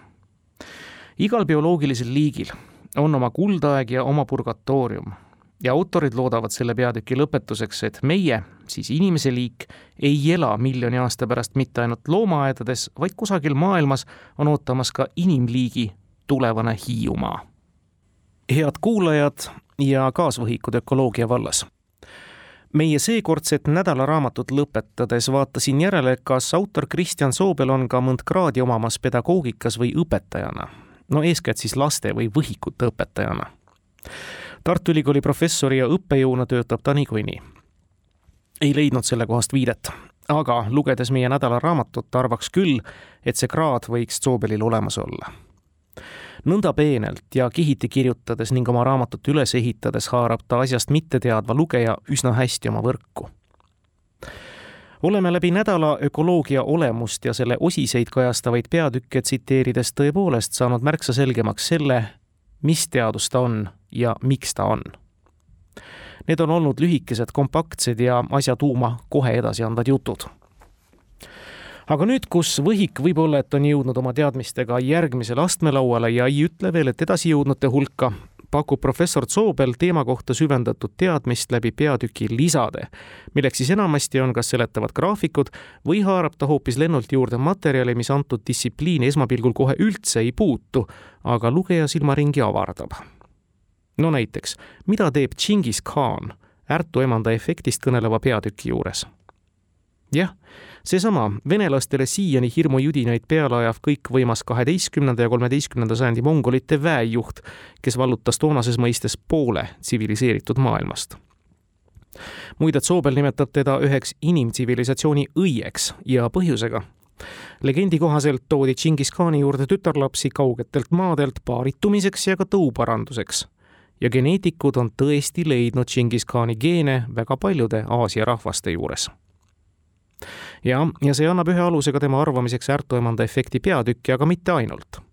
igal bioloogilisel liigil on oma kuldaeg ja oma purgatoorium ja autorid loodavad selle peatüki lõpetuseks, et meie, siis inimese liik, ei ela miljoni aasta pärast mitte ainult loomaaedades, vaid kusagil maailmas on ootamas ka inimliigi tulevane Hiiumaa. Head kuulajad, ja kaasvõhikud ökoloogia vallas. meie seekordset nädalaraamatut lõpetades vaatasin järele, kas autor Kristjan Soobel on ka mõnd kraadi omamas pedagoogikas või õpetajana. no eeskätt siis laste või võhikute õpetajana. Tartu Ülikooli professori ja õppejõuna töötab ta niikuinii. ei leidnud sellekohast viidet, aga lugedes meie nädalaraamatut, arvaks küll, et see kraad võiks Soobelil olemas olla nõnda peenelt ja kihiti kirjutades ning oma raamatut üles ehitades haarab ta asjast mitteteadva lugeja üsna hästi oma võrku. oleme läbi nädala ökoloogia olemust ja selle osiseid kajastavaid peatükke tsiteerides tõepoolest saanud märksa selgemaks selle, mis teadus ta on ja miks ta on. Need on olnud lühikesed, kompaktsed ja asja tuuma kohe edasi andvad jutud aga nüüd, kus võhik võib-olla, et on jõudnud oma teadmistega järgmisele astmelauale ja ei ütle veel, et edasijõudnute hulka, pakub professor Zoobel teema kohta süvendatud teadmist läbi peatüki lisade, milleks siis enamasti on kas seletavad graafikud või haarab ta hoopis lennult juurde materjali, mis antud distsipliini esmapilgul kohe üldse ei puutu, aga lugeja silmaringi avardab. no näiteks, mida teeb Džingis Khan Ärtu emanda efektist kõneleva peatüki juures? jah seesama venelastele siiani hirmujudinaid peale ajav kõikvõimas kaheteistkümnenda ja kolmeteistkümnenda sajandi mongolite väejuht, kes vallutas toonases mõistes poole tsiviliseeritud maailmast muide, Zoobel nimetab teda üheks inimtsivilisatsiooni õieks ja põhjusega. legendi kohaselt toodi Džingis-khaani juurde tütarlapsi kaugetelt maadelt paaritumiseks ja ka tõuparanduseks. ja geneetikud on tõesti leidnud Džingis-khaani geene väga paljude Aasia rahvaste juures ja, ja see annab ühe aluse ka tema arvamiseks Ärtuemanda efekti peatükki, aga mitte ainult.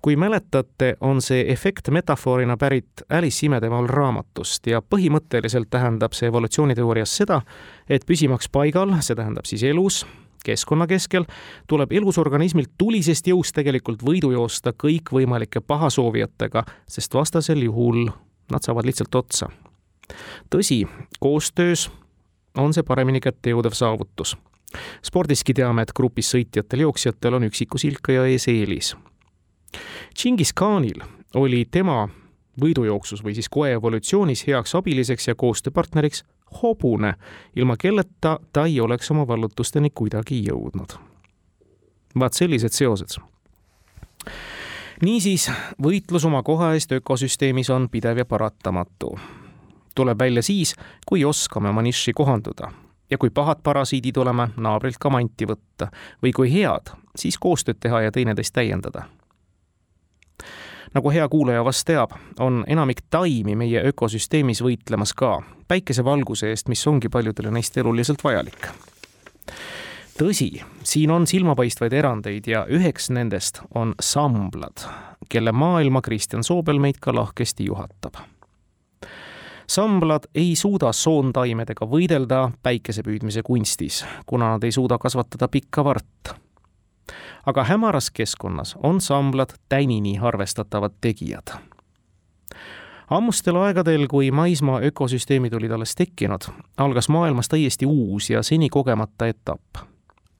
kui mäletate, on see efekt metafoorina pärit Alice imedemaal raamatust ja põhimõtteliselt tähendab see evolutsiooniteoorias seda, et püsimaks paigal, see tähendab siis elus, keskkonna keskel, tuleb elusorganismilt tulisest jõust tegelikult võidu joosta kõikvõimalike pahasoovijatega, sest vastasel juhul nad saavad lihtsalt otsa. tõsi, koostöös on see paremini kätte jõudev saavutus. spordiski teame, et grupis sõitjatel jooksjatel on üksiku silkaja ees eelis. Džingis Khanil oli tema võidujooksus või siis koe evolutsioonis heaks abiliseks ja koostööpartneriks hobune, ilma kelleta ta ei oleks oma vallutusteni kuidagi jõudnud. vaat sellised seosed. niisiis, võitlus oma koha eest ökosüsteemis on pidev ja paratamatu. Tuleb välja siis, kui oskame oma nišši kohanduda. Ja kui pahad parasiidid oleme, naabrilt ka manti võtta. Või kui head, siis koostööd teha ja teineteist täiendada. Nagu hea kuulaja vast teab, on enamik taimi meie ökosüsteemis võitlemas ka päikesevalguse eest, mis ongi paljudele neist eluliselt vajalik. tõsi, siin on silmapaistvaid erandeid ja üheks nendest on samblad, kelle maailma Kristjan Soobel meid ka lahkesti juhatab samblad ei suuda soontaimedega võidelda päikese püüdmise kunstis, kuna nad ei suuda kasvatada pikka vart aga hämaras keskkonnas on samblad tänini arvestatavad tegijad. ammustel aegadel, kui maismaa ökosüsteemid olid alles tekkinud, algas maailmas täiesti uus ja seni kogemata etapp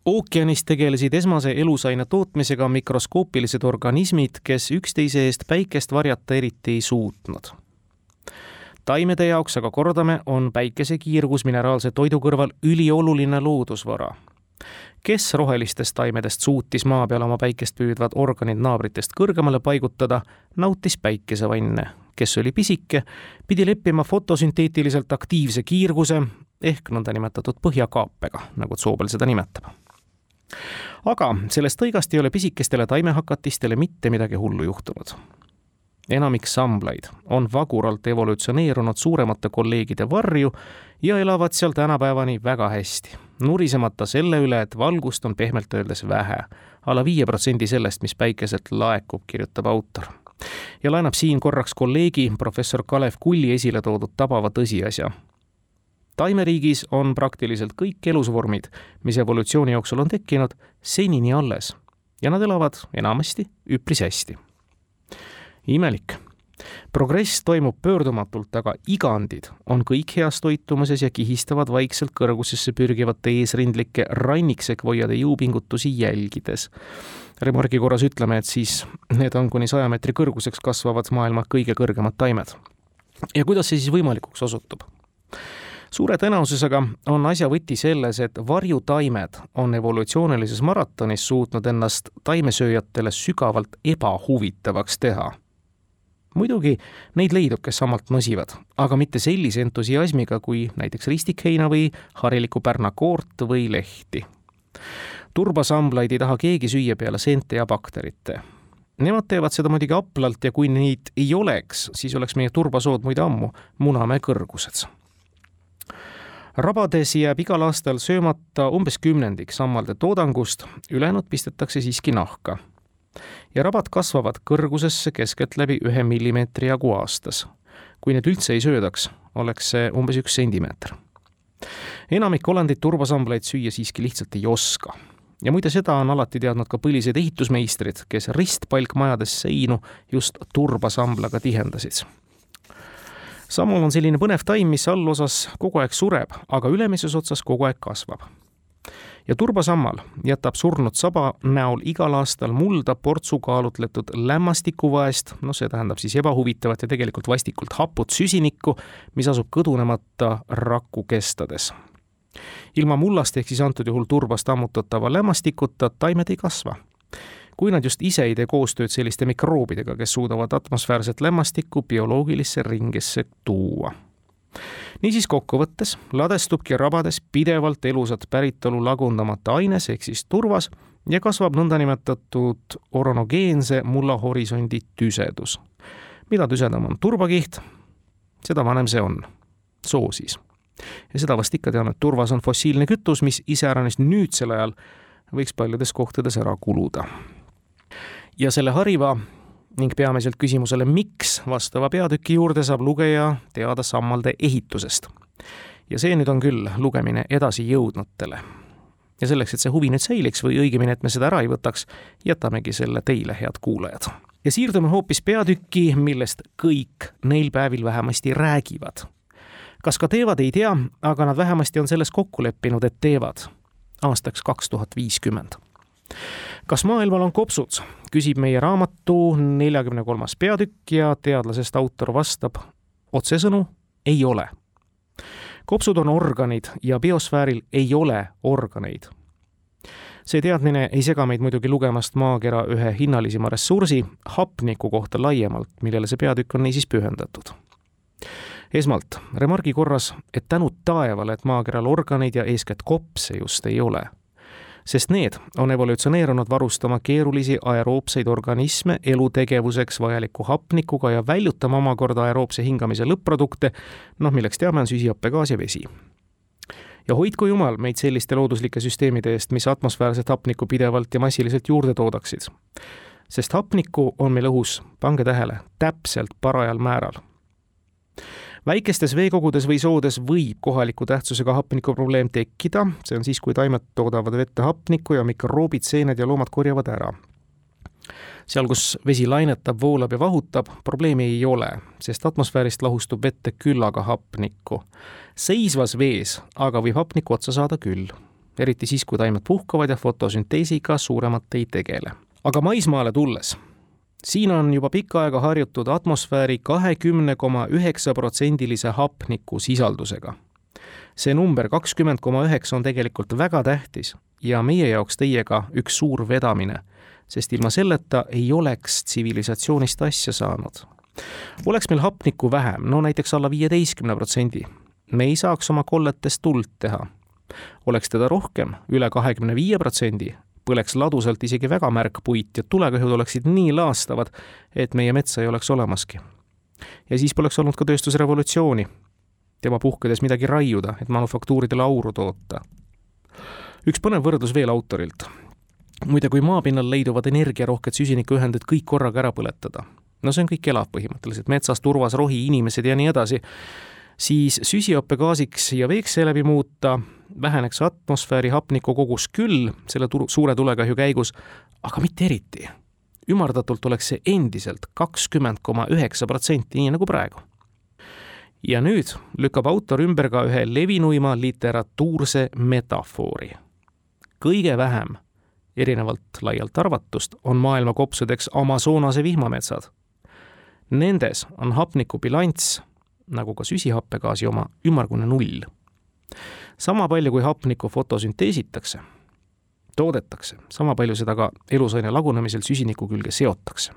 ookeanis tegelesid esmase elusaine tootmisega mikroskoopilised organismid, kes üksteise eest päikest varjata eriti ei suutnud. Taimede jaoks aga kordame, on päikesekiirgus mineraalse toidu kõrval ülioluline loodusvara kes rohelistest taimedest suutis maa peal oma päikest püüdvad organid naabritest kõrgemale paigutada, nautis päikesevanne. kes oli pisike, pidi leppima fotosünteetiliselt aktiivse kiirguse ehk nõndanimetatud põhjakaapega, nagu Zoobel seda nimetab. aga sellest õigast ei ole pisikestele taimehakatistele mitte midagi hullu juhtunud enamik samblaid on vaguralt evolutsioneerunud suuremate kolleegide varju ja elavad seal tänapäevani väga hästi, nurisemata selle üle, et valgust on pehmelt öeldes vähe, alla viie protsendi sellest, mis päikeselt laekub, kirjutab autor. ja laenab siin korraks kolleegi professor Kalev Kulli esile toodud tabava tõsiasja. taimeriigis on praktiliselt kõik elusvormid, mis evolutsiooni jooksul on tekkinud, senini alles ja nad elavad enamasti üpris hästi imelik. progress toimub pöördumatult, aga igandid on kõik heas toitumises ja kihistavad vaikselt kõrgusesse pürgivate eesrindlike ranniksekvoiade jõupingutusi jälgides. remargi korras ütleme, et siis need on kuni saja meetri kõrguseks kasvavad maailma kõige kõrgemad taimed. ja kuidas see siis võimalikuks osutub? suure tõenäosusega on asja võti selles, et varjutaimed on evolutsioonilises maratonis suutnud ennast taimesööjatele sügavalt ebahuvitavaks teha muidugi neid leidub, kes sammalt nosivad, aga mitte sellise entusiasmiga kui näiteks ristikheina või harilikku pärnakoort või lehti. turbasamblaid ei taha keegi süüa peale seente ja bakterite. Nemad teevad seda muidugi haplalt ja kui neid ei oleks, siis oleks meie turbasood muide ammu Munamäe kõrgused rabades jääb igal aastal söömata umbes kümnendik sammalde toodangust, ülejäänud pistetakse siiski nahka ja rabad kasvavad kõrgusesse keskeltläbi ühe millimeetri jagu aastas. kui need üldse ei söödaks, oleks see umbes üks sentimeeter. enamik olendeid turbasamblaid süüa siiski lihtsalt ei oska. ja muide, seda on alati teadnud ka põlised ehitusmeistrid, kes ristpalkmajades seinu just turbasamblaga tihendasid samal on selline põnev taim, mis allosas kogu aeg sureb, aga ülemises otsas kogu aeg kasvab ja turbasammal jätab surnud saba näol igal aastal mulda portsu kaalutletud lämmastikuvaest, noh, see tähendab siis ebahuvitavat ja tegelikult vastikult haput süsinikku, mis asub kõdunemata rakku kestades. ilma mullast ehk siis antud juhul turbast ammutatava lämmastikuta taimed ei kasva. Kui nad just ise ei tee koostööd selliste mikroobidega, kes suudavad atmosfäärset lämmastikku bioloogilisse ringesse tuua niisiis kokkuvõttes ladestubki rabades pidevalt elusat päritolu lagundamata aines ehk siis turvas ja kasvab nõndanimetatud oronogeense mullahorisondi tüsedus. mida tüsedam on turbakiht, seda vanem see on, soo siis. ja seda vast ikka tean, et turvas on fossiilne kütus, mis iseäranis nüüdsel ajal võiks paljudes kohtades ära kuluda. ja selle hariva ning peamiselt küsimusele, miks vastava peatüki juurde saab lugeja teada sammalde ehitusest. ja see nüüd on küll lugemine edasijõudnutele. ja selleks, et see huvi nüüd säiliks või õigemini, et me seda ära ei võtaks, jätamegi selle teile, head kuulajad. ja siirdume hoopis peatükki, millest kõik neil päevil vähemasti räägivad. kas ka teevad, ei tea, aga nad vähemasti on selles kokku leppinud, et teevad aastaks kaks tuhat viiskümmend kas maailmal on kopsud, küsib meie raamatu neljakümne kolmas peatükk ja teadlasest autor vastab otsesõnu ei ole. kopsud on organid ja biosfääril ei ole organeid. see teadmine ei sega meid muidugi lugemast maakera ühe hinnalisima ressursi, hapniku kohta laiemalt, millele see peatükk on niisiis pühendatud esmalt remargi korras, et tänu taevale, et maakeral organeid ja eeskätt kopse just ei ole sest need on evolutsioneerunud varustama keerulisi aeroobseid organisme elutegevuseks vajaliku hapnikuga ja väljutama omakorda aeroobse hingamise lõpp-produkte, noh, milleks teame, on süsihappegaas ja vesi. ja hoidku jumal meid selliste looduslike süsteemide eest, mis atmosfäärset hapnikku pidevalt ja massiliselt juurde toodaksid. sest hapnikku on meil õhus, pange tähele, täpselt parajal määral väikestes veekogudes või soodes võib kohaliku tähtsusega hapnikuprobleem tekkida, see on siis, kui taimed toodavad vette hapnikku ja mikroobid, seened ja loomad korjavad ära. seal, kus vesi lainetab, voolab ja vahutab, probleemi ei ole, sest atmosfäärist lahustub vette küllaga hapnikku. seisvas vees aga võib hapnikku otsa saada küll, eriti siis, kui taimed puhkavad ja fotosünteesiga suuremat ei tegele. aga maismaale tulles siin on juba pikka aega harjutud atmosfääri kahekümne koma üheksa protsendilise hapniku sisaldusega. see number kakskümmend koma üheksa on tegelikult väga tähtis ja meie jaoks teiega üks suur vedamine, sest ilma selleta ei oleks tsivilisatsioonist asja saanud. oleks meil hapnikku vähem, no näiteks alla viieteistkümne protsendi, me ei saaks oma kolletest tuld teha. oleks teda rohkem, üle kahekümne viie protsendi, põleks ladusalt isegi väga märg puit ja tulekahjud oleksid nii laastavad, et meie metsa ei oleks olemaski. ja siis poleks olnud ka tööstusrevolutsiooni, tema puhkedes midagi raiuda, et manufaktuuridele auru toota. üks põnev võrdlus veel autorilt. muide, kui maapinnal leiduvad energiarohked süsinikuühendid kõik korraga ära põletada, no see on kõik elav põhimõtteliselt, metsas, turvas, rohi, inimesed ja nii edasi, siis süsihappegaasiks ja veeks seeläbi muuta väheneks atmosfääri hapniku kogus küll selle turu, suure tulekahju käigus, aga mitte eriti. ümardatult oleks see endiselt kakskümmend koma üheksa protsenti, nii nagu praegu. ja nüüd lükkab autor ümber ka ühe levinuima literatuurse metafoori. kõige vähem, erinevalt laialt arvatust, on maailma kopsudeks Amazonase vihmametsad. Nendes on hapniku bilanss nagu ka süsihappegaasi oma, ümmargune null. Sama palju, kui hapnikku fotosünteesitakse, toodetakse, sama palju seda ka elusaine lagunemisel süsiniku külge seotakse.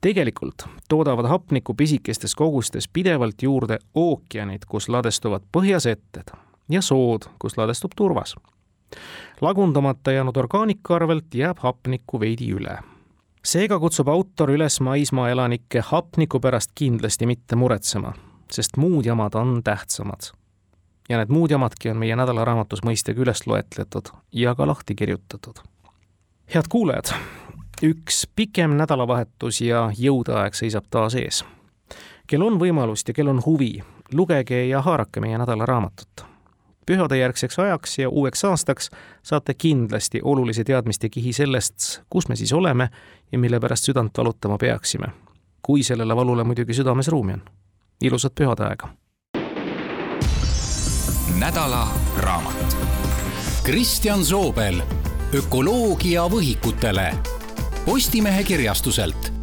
tegelikult toodavad hapnikku pisikestes kogustes pidevalt juurde ookeanid, kus ladestuvad põhjasetted ja sood, kus ladestub turvas. lagundamata jäänud orgaanika arvelt jääb hapnikku veidi üle seega kutsub autor üles maismaa elanikke hapniku pärast kindlasti mitte muretsema, sest muud jamad on tähtsamad. Ja need muud jamadki on meie nädalaraamatus mõistagi üles loetletud ja ka lahti kirjutatud. head kuulajad, üks pikem nädalavahetus ja jõudeaeg seisab taas ees. kel on võimalust ja kel on huvi, lugege ja haarake meie nädalaraamatut pühadejärgseks ajaks ja uueks aastaks saate kindlasti olulise teadmiste kihi sellest, kus me siis oleme ja mille pärast südant valutama peaksime. kui sellele valule muidugi südames ruumi on. ilusat pühade aega! Nädala raamat. Kristjan Soobel, ökoloogia võhikutele. Postimehe kirjastuselt